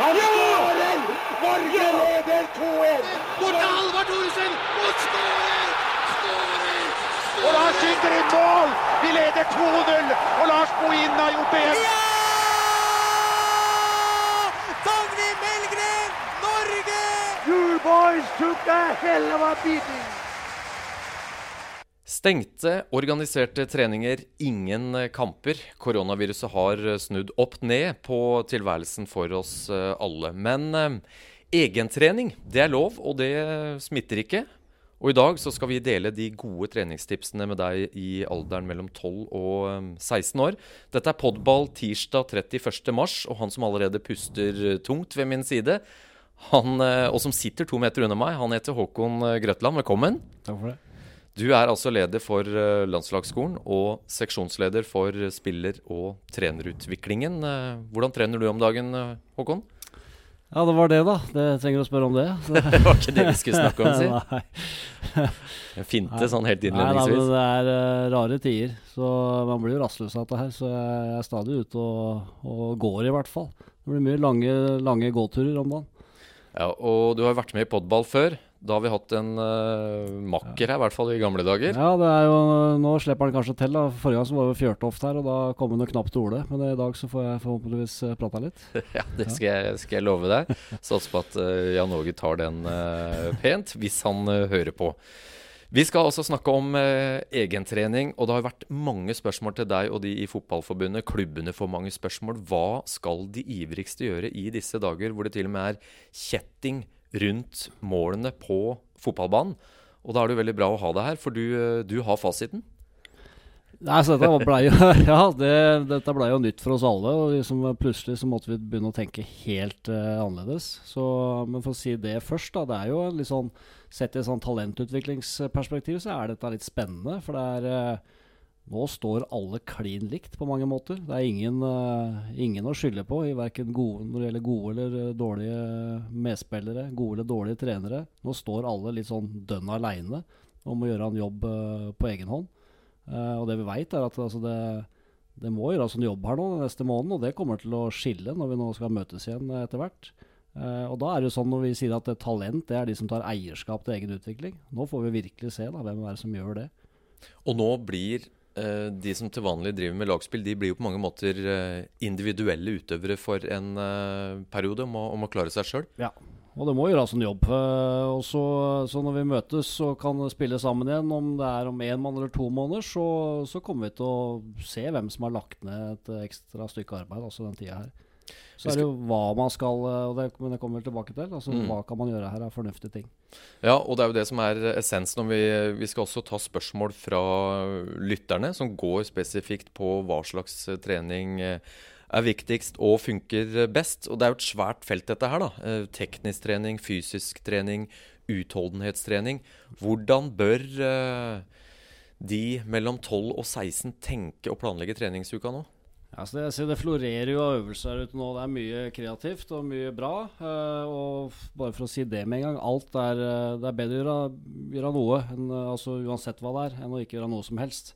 Han skårer! Norge leder 2-1! Bort til Halvard Thoresen! Og skårer! Og Lars skyter i mål! Vi leder 2-0, og Lars Bohin har gjort det igjen! Dagny Melgren! Norge! You boys took a hell of a beating! Stengte, organiserte treninger, ingen eh, kamper. Koronaviruset har eh, snudd opp ned på tilværelsen for oss eh, alle. Men eh, egentrening, det er lov, og det smitter ikke. Og i dag så skal vi dele de gode treningstipsene med deg i alderen mellom 12 og eh, 16 år. Dette er Podball tirsdag 31. mars, og han som allerede puster tungt ved min side, han, og som sitter to meter unna meg, han heter Håkon Grøtland. Velkommen. Takk for det. Du er altså leder for eh, landslagsskolen og seksjonsleder for spiller- og trenerutviklingen. Eh, Hvordan trener du om dagen, eh, Håkon? Ja, det var det, da. Det trenger å spørre om det. Det var ikke det vi skulle snakke om, si. Nei. En finte sånn helt Nei, nei, det er uh, rare tider. Så man blir jo rastløs av dette her. Så jeg er stadig ute og, og går, i hvert fall. Det blir mye lange, lange gåturer om dagen. Ja, og du har vært med i podball før. Da har vi hatt en uh, makker her, i hvert fall i gamle dager. Ja, det er jo Nå slipper han kanskje til. da Forrige gang så var vi Fjørtoft her, og da kom han knapt til orde. Men i dag så får jeg forhåpentligvis eh, prata litt. Ja, Det skal jeg, skal jeg love deg. Satser på at uh, Jan Åge tar den uh, pent, hvis han hører på. Vi skal også snakke om egentrening, og det har vært mange spørsmål til deg og de i Fotballforbundet. Klubbene får mange spørsmål. Hva skal de ivrigste gjøre i disse dager hvor det til og med er kjetting rundt målene på fotballbanen? Og da er det jo veldig bra å ha deg her, for du, eh, du har fasiten. Nei, så dette ble jo Ja, det, dette ble jo nytt for oss alle. Og liksom plutselig så måtte vi begynne å tenke helt uh, annerledes. Så, men for å si det først, da. Det er jo litt sånn Sett i et sånn talentutviklingsperspektiv så er dette litt spennende. For det er eh, Nå står alle klin likt på mange måter. Det er ingen, uh, ingen å skylde på i verken gode, når det gjelder gode eller eh, dårlige medspillere, gode eller dårlige trenere. Nå står alle litt sånn dønn aleine om å gjøre en jobb uh, på egen hånd. Uh, og det vi veit, er at altså, det, det må gjøres en jobb her nå den neste måneden, og det kommer til å skille når vi nå skal møtes igjen eh, etter hvert. Eh, og da er det jo sånn når vi sier at talent det er de som tar eierskap til egen utvikling. Nå får vi virkelig se da, hvem er det som gjør det. Og nå blir eh, de som til vanlig driver med lagspill, de blir jo på mange måter eh, individuelle utøvere for en eh, periode om å, om å klare seg sjøl. Ja, og det må gjøres en jobb. Eh, og så, når vi møtes og kan spille sammen igjen, om det er om én måned eller to måneder, så, så kommer vi til å se hvem som har lagt ned et ekstra stykke arbeid altså den tida her. Så er det jo hva man skal eh, og det, Men det kommer vi tilbake til. Altså Mm. Hva kan man gjøre her av fornuftige ting. Ja, og det er jo det som er essensen. vi, vi skal også ta spørsmål fra lytterne, som går spesifikt på hva slags eh, trening eh, er viktigst og funker best. Og det er jo et svært felt, dette her. da. Teknisk trening, fysisk trening, utholdenhetstrening. Hvordan bør de mellom 12 og 16 tenke og planlegge treningsuka nå? Ja, så det, jeg det florerer jo av øvelser her ute nå. Det er mye kreativt og mye bra. Uh, og bare for å si det med en gang, alt er, eh, det er bedre å gjøre, gjøre noe, enn, eh, altså uansett hva det er, enn å ikke gjøre noe som helst.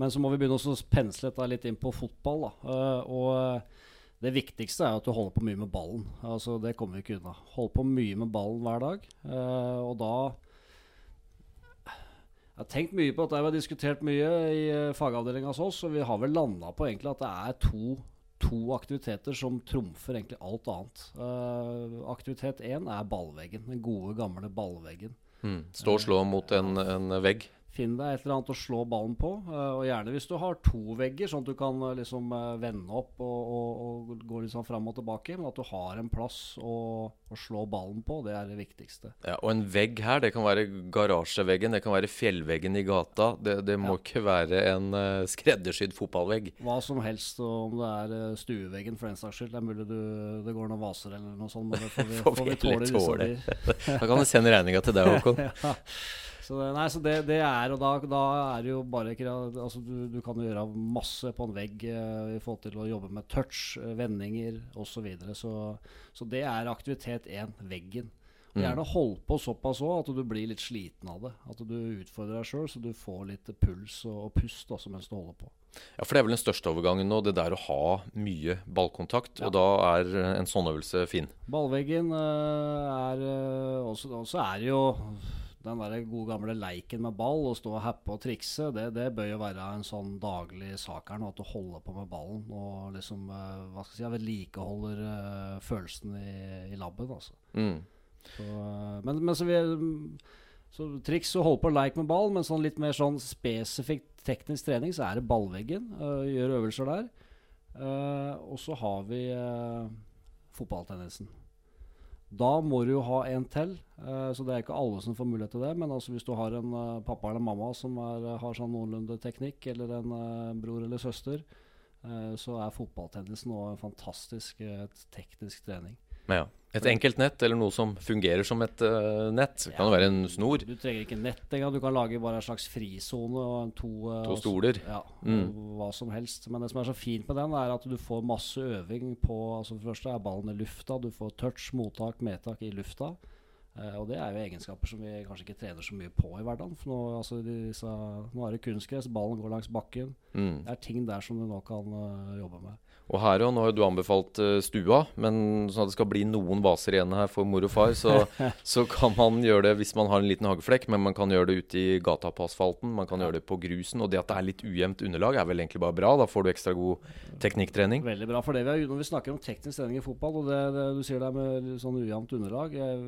Men så må vi begynne å pensle dette litt inn på fotball. Da. Uh, og det viktigste er at du holder på mye med ballen. Altså, det kommer vi ikke unna. Hold på mye med ballen hver dag. Uh, og da jeg har tenkt mye på dette, vi har diskutert mye i uh, fagavdelinga hos oss, og vi har vel landa på egentlig at det er to, to aktiviteter som trumfer egentlig alt annet. Uh, aktivitet én er ballveggen. Den gode, gamle ballveggen. Mm. Stå og slå mot en, en vegg. Finn deg et eller annet å slå ballen på, eh, og gjerne hvis du har to vegger, sånn at du kan eh, liksom eh, vende opp og, og, og gå litt sånn fram og tilbake. Men at du har en plass å, å slå ballen på, det er det viktigste. Ja, og en vegg her, det kan være garasjeveggen, det kan være fjellveggen i gata. Det, det må ikke være en skreddersydd fotballvegg. Hva som helst, og om det er stueveggen for den saks skyld. Det er mulig du, det går noen vaser eller noe sånt, men det får vi, Får får vi vi tåle tåle. Da kan du sende regninga til deg, Håkon. ja. Så, nei, så det, det er, og da, da er det jo bare altså du, du kan gjøre masse på en vegg eh, i forhold til å jobbe med touch, eh, vendinger osv. Så, videre. så Så det er aktivitet én, veggen. Og Mm. Gjerne hold på såpass òg at du blir litt sliten av det. At du utfordrer deg sjøl, så du får litt puls og, og pust også mens du holder på. Ja, for det er vel den største overgangen nå, det der å ha mye ballkontakt. Og da er en sånn øvelse fin. Ballveggen uh, er uh, også, også er jo den der gode gamle leiken med ball, og stå og happe og trikse, det, det, bør jo være en sånn daglig sak her nå. At du holder på med ballen og liksom uh, hva skal jeg si, vedlikeholder uh, følelsen i, i labben. Altså. Mm. Så, uh, men, men så, vi, så triks å holde på å leke med ball, men sånn litt mer sånn spesifikt teknisk trening, så er det ballveggen. gjør øvelser der. og så har vi fotballtennisen. Da må du jo ha en til. Uh, så det er ikke alle som får mulighet til det. Men altså hvis du har en uh, pappa eller mamma som er, har sånn noenlunde teknikk, eller en bror eller søster, så er fotballtennis nå en fantastisk teknisk trening. Ja. Et enkelt nett, eller noe som fungerer som et uh, nett. Det kan jo være en snor. Du trenger ikke nett engang. Du kan lage bare en slags frisone og to, uh, to stoler. Ja, mm. Hva som helst. Men det som er så fint med den, er at du får masse øving på altså For det første er ballen i lufta. Du får touch, mottak, medtak i lufta. Uh, og det er jo egenskaper som vi kanskje ikke trener så mye på i hverdagen. For nå, altså, disse, nå er det kunstgress, ballen går langs bakken. Mm. Det er ting der som du nå kan jobbe med. Og her òg, nå har jo du anbefalt uh, stua, men sånn at det skal bli noen vaser igjen her for mor og far, så, så, kan man gjøre det hvis man har en liten hageflekk, men man kan gjøre det ute i gata på asfalten, man kan gjøre det på grusen. Og det at det er litt ujevnt underlag, er vel egentlig bare bra. Da får du ekstra god teknikktrening. Veldig bra. For det vi har, når vi snakker om teknisk trening i fotball, og det, det du sier det med sånn ujevnt underlag eh,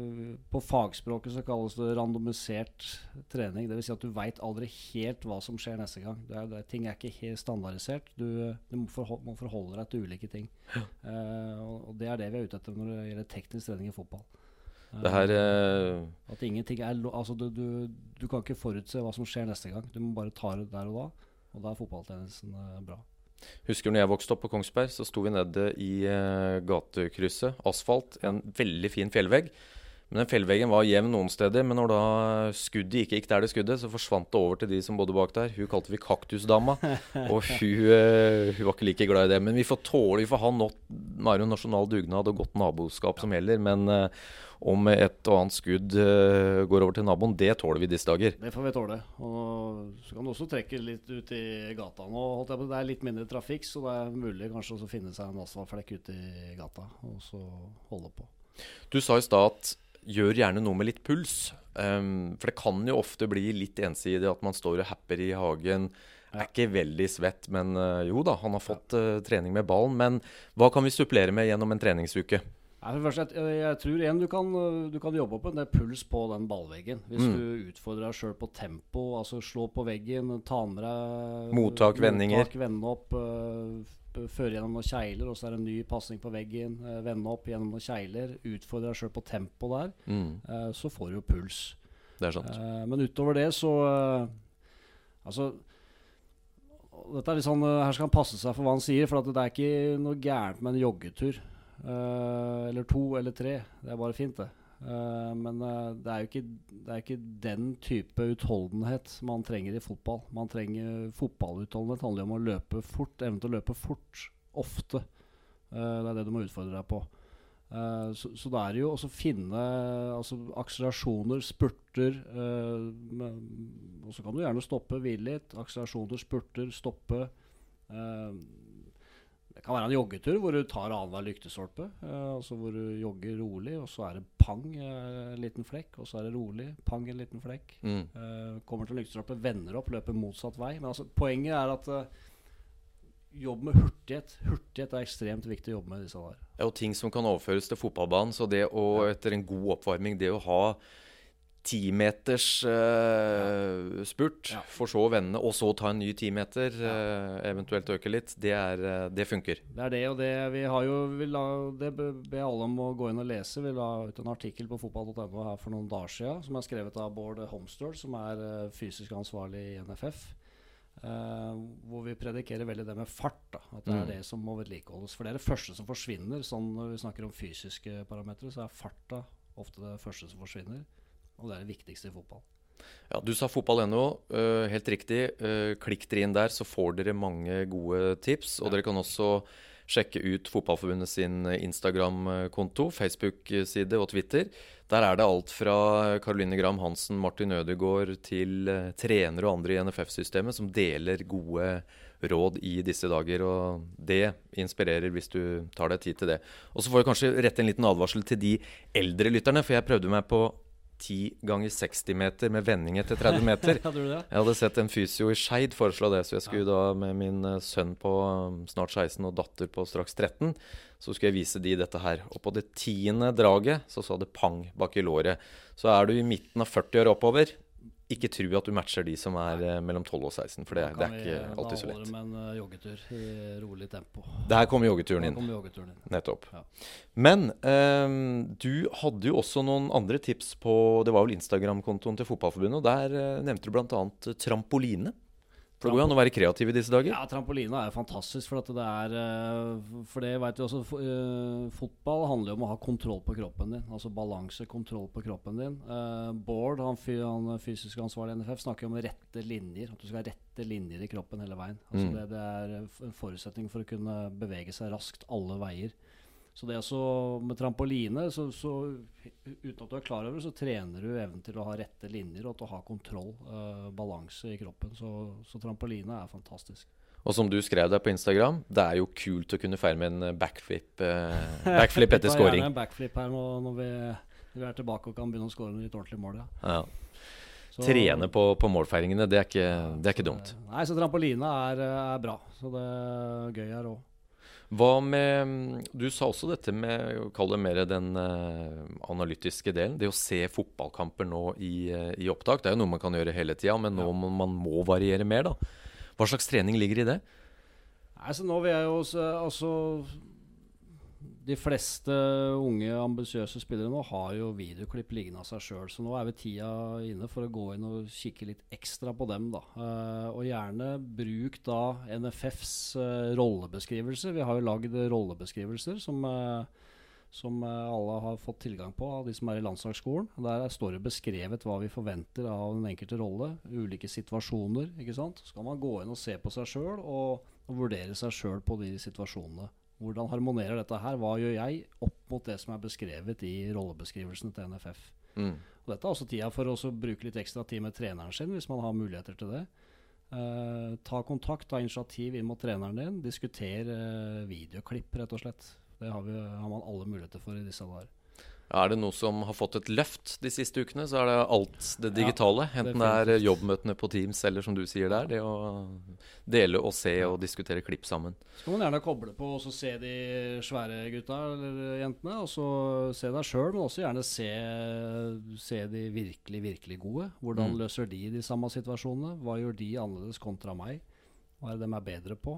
På fagspråket så kalles det randomisert trening. Dvs. Si at du veit aldri helt hva som skjer neste gang. Det er, det, ting er ikke helt standardisert. Du, du må, forholde, må forholde deg til ulike ting. Uh, og det er det vi er ute etter når det gjelder teknisk trening i fotball. Uh, det her uh, At ingenting er Altså, du, du, du, kan ikke forutse hva som skjer neste gang. Du må bare ta det der og da. Og da er fotballtjenesten bra. Husker når jeg vokste opp på Kongsberg, så sto vi nede i gatekrysset. Asfalt, en veldig fin fjellvegg. Men den fjellveggen var jevn noen steder. Men når da skuddet ikke gikk der det skuddet, så forsvant det over til de som bodde bak der. Hun kalte vi Kaktusdama. og hun, uh, hun, var ikke like glad i det. Men vi får tåle, vi får ha er jo nasjonal dugnad og godt naboskap som gjelder. Men uh, om et og annet skudd uh, går over til naboen, det tåler vi disse dager. Det får vi tåle. Og så kan du også trekke litt ut i gata nå. Det er litt mindre trafikk, så det er mulig kanskje å finne seg en asfaltflekk ute i gata og så holde på. Du sa i stad at gjør gjerne noe med litt puls. Um, for det kan jo ofte bli litt ensidig at man står og happer i hagen. Er ikke veldig svett, men uh, jo da, han har fått uh, trening med ballen. Men hva kan vi supplere med gjennom en treningsuke? Jeg, jeg, tror igjen du kan, du kan jobbe på en del puls på den ballveggen. Hvis mm. du utfordrer deg sjøl på tempo, altså slå på veggen, ta med deg Mottak, vendinger. Mottak, vende opp. Uh, føre gjennom noen kjegler, og så er det en ny pasning på veggen. Eh, vende opp gjennom noen kjegler. Utfordre deg sjøl på tempo der. Mm. Eh, så får du jo puls. Det er sant. Eh, men utover det så eh, Altså dette er litt sånn, eh, Her skal han passe seg for hva han sier, for det er ikke noe gærent med en joggetur. Eh, eller to eller tre. Det er bare fint, det. Uh, men uh, det, er jo ikke, det er ikke den type utholdenhet man trenger i fotball. Man trenger Fotballutholdenhet handler om å løpe fort, evnen til å løpe fort ofte. Det er det du må utfordre deg på. Så, så, det er jo å finne altså, akselerasjoner, spurter Og så kan du gjerne stoppe, hvile litt. Akselerasjoner, spurter, stoppe. Det kan være en joggetur hvor du tar annenhver lyktestolpe. Eh, altså hvor du jogger rolig, og så er det pang, eh, en liten flekk. Og så er det rolig, pang, en liten flekk. Mm. Eh, kommer til en lyktestolpe, vender opp, løper motsatt vei. Men altså, poenget er at jobb med hurtighet. Hurtighet er ekstremt viktig å jobbe med disse der. Ja, og ting som kan overføres til fotballbanen. Så det å, etter en god oppvarming, det å ha timeters uh, spurt, ja. for så å vende, og så ta en ny timeter, ja. uh, eventuelt øke litt, det, er, uh, det, funker. Det er det, og det vi har jo vi la, Det ber alle om å gå inn og lese. Vi la ut en artikkel på fotball.no her for noen dager siden, som er skrevet av Bård Homstøl, som er fysisk ansvarlig i NFF. hvor vi predikerer veldig det med fart. Da, at det er mm. det som må vedlikeholdes. For det er det første som forsvinner. Sånn Når vi snakker om fysiske parametere, så er farta ofte det første som forsvinner. Og det er det viktigste i fotball. Ja, Du sa fotball.no. Uh, helt riktig. Uh, klikk dere inn der, så får dere mange gode tips. Og ja. dere kan også sjekke ut Fotballforbundet sin Instagram-konto, Facebook-side og Twitter. Der er det alt fra Caroline Gram Hansen, Martin Ødegaard til uh, trenere og andre i NFF-systemet som deler gode råd i disse dager. Og det inspirerer hvis du tar deg tid til det. Og så får jeg kanskje rette en liten advarsel til de eldre lytterne, for jeg prøvde meg på 10 ganger 60 meter med vending etter 30 meter. jeg hadde sett en fysio i Skeid foreslå det, så jeg skulle da med min eh, sønn på um, snart 16 og datter på straks 13, så skulle jeg vise de dette her. Og på det tiende draget så sa det pang bak i låret. Så er du i midten av 40 år oppover, ikke tro at du matcher de som er uh, mellom 12 og 16, for det, det er ikke vi, alltid så lett. Da holder det med en uh, joggetur i rolig tempo. Der kommer joggeturen inn. Kommer joggeturen inn. Nettopp. Ja. Men um, du hadde jo også noen andre tips på Det var vel Instagram-kontoen til Fotballforbundet, og der uh, nevnte du bl.a. trampoline. For det går jo an å være kreativ i disse dager? Ja, trampolina er fantastisk. For, det er, eh, for det vet du også, uh, fotball handler jo om å ha kontroll på kroppen din. Altså balanse, kontroll på kroppen din. Uh, Bård, han, han fysisk ansvarlig i NFF, snakker om rette linjer. At du skal ha rette linjer i kroppen hele veien. Altså mm. det, det, er en forutsetning for å kunne bevege seg raskt alle veier. Så det så med trampoline, så, så, uten at du er klar over det, så trener du evnen til å ha rette linjer og til å ha kontroll, uh, balanse i kroppen. Så, så, trampoline er fantastisk. Og som du skrev deg på Instagram, det er jo kult å kunne feire med en backflip, uh, backflip etter scoring. Gjerne en backflip her nå, når vi, vi, er tilbake og kan begynne å score litt ordentlig mål. Ja. ja. Så, Trene på, på, målfeiringene, det er ikke, det er ikke dumt. Nei, så trampoline er, er bra. Så det er gøy her òg. Hva med Du sa også dette med Kall det mer den uh, analytiske delen. Det å se fotballkamper nå i, uh, i, opptak. Det er jo noe man kan gjøre hele tida, men nå ja. man må variere mer, da. Hva slags trening ligger i det? Nei, så nå vil jeg jo altså de fleste unge, ambisiøse spillere nå har jo videoklipp liggende av seg sjøl. Så nå er vi tida inne for å gå inn og kikke litt ekstra på dem. da. Uh, og gjerne bruk da NFFs uh, eh, rollebeskrivelser. Vi har jo lagd rollebeskrivelser som, uh, som alle har fått tilgang på av de som er i landslagsskolen. Der står det beskrevet hva vi forventer av den enkelte rolle. Ulike situasjoner. ikke sant? Så kan man gå inn og se på seg sjøl og, og vurdere seg sjøl på de situasjonene. Hvordan harmonerer dette her? Hva gjør jeg opp mot det som er beskrevet i rollebeskrivelsen til NFF? Mm. Og dette er også tida for å bruke litt ekstra tid med treneren sin, hvis man har muligheter til det. Uh, ta kontakt, ta initiativ inn mot treneren din. Diskuter uh, videoklipp, rett og slett. Det har, vi, har man alle muligheter for i disse dager. Er det noe som har fått et løft de siste ukene, så er det alt det digitale. Ja, Enten det er jobbmøtene på Teams eller som du sier der, det å dele og se og diskutere klipp sammen. Så kan man gjerne koble på og se de svære gutta eller jentene. Og så se deg sjøl, men også gjerne se, se, de virkelig, virkelig gode. Hvordan mm. løser de de samme situasjonene? Hva gjør de annerledes kontra meg? Hva er det de er bedre på?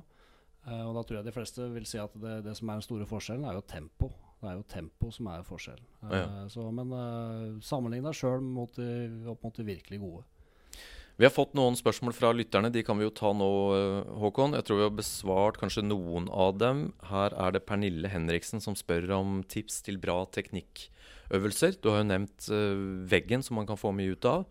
Uh, og da tror jeg de fleste vil si at det, det som er den store forskjellen, er jo tempo. Det er jo tempo som er forskjellen. Ja. Uh, men uh, sammenlign deg sjøl opp mot de virkelig gode. Vi har fått noen spørsmål fra lytterne. De kan vi jo ta nå, eh, Håkon. Jeg tror vi har besvart kanskje noen av dem. Her er det Pernille Henriksen som spør om tips til bra teknikkøvelser. Du har jo nevnt uh, veggen, som man kan få mye ut av.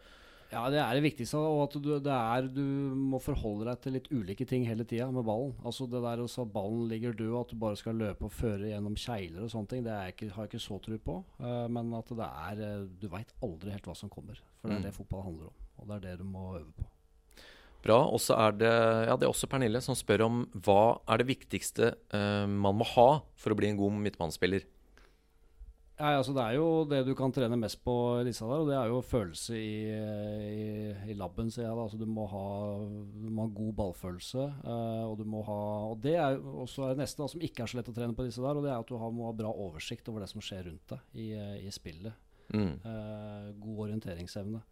Ja, det er det viktigste. Og at du, det er, du må forholde deg til litt ulike ting hele tida med ballen. Altså det der at ballen ligger død, at du bare skal løpe og føre gjennom kjegler og sånne ting, det ikke, har jeg ikke så tro på. Uh, men at det er uh, Du veit aldri helt hva som kommer. For det er mm. det fotball handler om. Og det er det du må øve på. Bra. Og så er det, ja, det er også Pernille som spør om hva er det viktigste uh, man må ha for å bli en god midtbanespiller? Ja, altså Det er jo det du kan trene mest på disse der, og det er jo følelse i, i, i labben, sier jeg. da, altså Du må ha, du må ha god ballfølelse. Uh, og du må ha, og det er også det neste da, som ikke er så lett å trene på disse der, og det er at du har, må ha bra oversikt over det som skjer rundt deg i, i spillet. Mm. Uh, god orienteringsevne.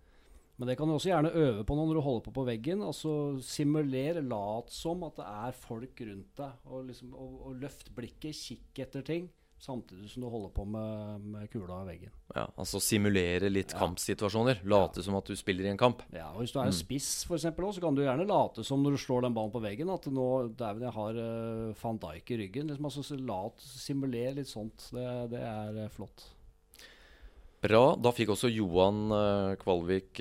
Men det kan du også gjerne øve på når du holder på på veggen. altså Simuler, lat som at det er folk rundt deg. Og, liksom, og, og løft blikket, kikk etter ting samtidig som du holder på med, med kula i veggen. Ja, Altså simulere litt ja. kampsituasjoner. Late ja. som at du spiller i en kamp. Ja, og Hvis du er en mm. spiss, for eksempel, så kan du gjerne late som når du slår den ballen på veggen, at nå dæven, jeg har uh, van Dijk i ryggen. Liksom, altså, lat, Simulere litt sånt. Det, det er uh, flott. Bra. Da fikk også Johan uh, Kvalvik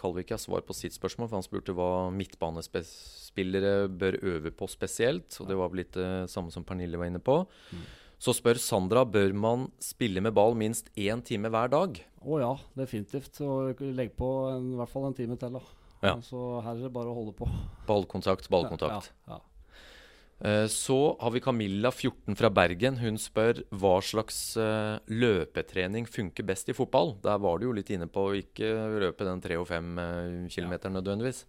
Kalvik svar på sitt spørsmål. For han spurte hva midtbanespillere bør øve på spesielt. Og det var vel litt det samme som Pernille var inne på. Mm. Så spør Sandra bør man spille med ball minst én time hver dag. Å oh ja, definitivt. Og legg på en, i hvert fall en time til. da. Ja. Så her er det bare å holde på. Ballkontakt, ballkontakt. Ja, ja. Eh, Så har vi Camilla, 14 fra Bergen. Hun spør hva slags eh, løpetrening funker best i fotball. Der var du jo litt inne på å ikke løpe den 3 og 5 km nødvendigvis.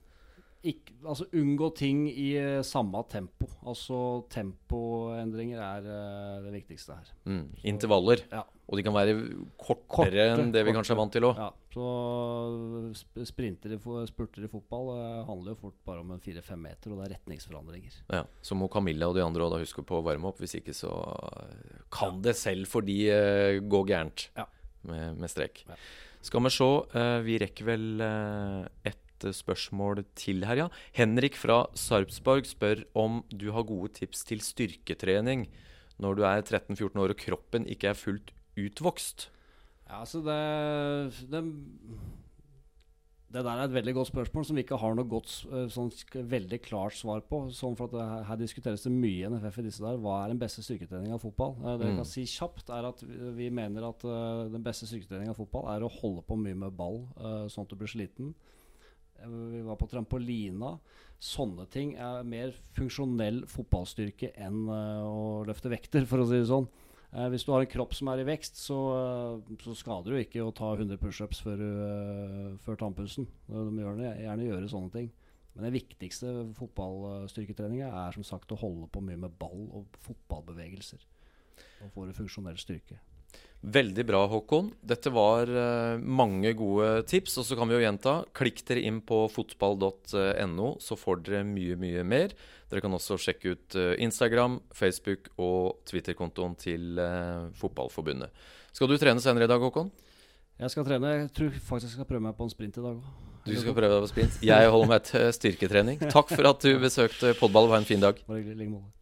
Ikk- altså unngå ting i eh, samme tempo. Altså tempoendringer er uh, det viktigste her. Mm. Intervaller. Ja. Og de kan være kortere Korte, enn det vi kanskje er vant til òg. Ja, så sprinter i, spurter i fotball uh, handler jo fort bare om en fire-fem meter, og det er retningsforandringer. Ja, så må Camilla og de andre også da huske på å varme opp. Hvis ikke så kan det selv for de uh, gå gærent Ja. med, med strek. Skal vi se. vi rekker vel uh, ett eh, spørsmål til her, ja. Henrik fra Sarpsborg spør om du har gode tips til styrketrening når du er 13-14 år og kroppen ikke er fullt utvokst. Ja, altså det, det Det der er et veldig godt spørsmål som vi ikke har noe godt, eh, sånn veldig klart svar på. Sånn for at det, her- her diskuteres det mye i NFF i disse der. Hva er den beste styrketreninga av fotball? Eh, Det jeg Mm. kan si kjapt, er at vi, vi mener at uh, den beste styrketreninga av fotball er å holde på mye med ball, uh, sånn at du blir sliten. Vi var på trampolina. Sånne ting er mer funksjonell fotballstyrke enn eh, å løfte vekter, for å si det sånn. Eh, hvis du har en kropp som er i vekst, så, eh, så skader du ikke å ta 100 pushups før, før tannpussen. Eh, Du må gjerne, gjøre sånne ting. Men den viktigste fotballstyrketreninga er som sagt å holde på mye med ball og fotballbevegelser. Og får en funksjonell styrke. Veldig bra, Håkon. Dette var eh, mange gode tips. Og så kan vi jo gjenta. Klikk dere inn på fotball.no, så får dere mye, mye mer. Dere kan også sjekke ut eh, Instagram, Facebook og Twitter-kontoen til eh, Fotballforbundet. Skal du trene senere i dag, Håkon? Jeg skal trene. Jeg tror faktisk jeg skal prøve meg på en sprint i dag òg. Du skal prøve deg på sprint. Jeg holder meg til styrketrening. Takk for at du besøkte Podball. Ha en fin dag. Bare hyggelig. Like måte.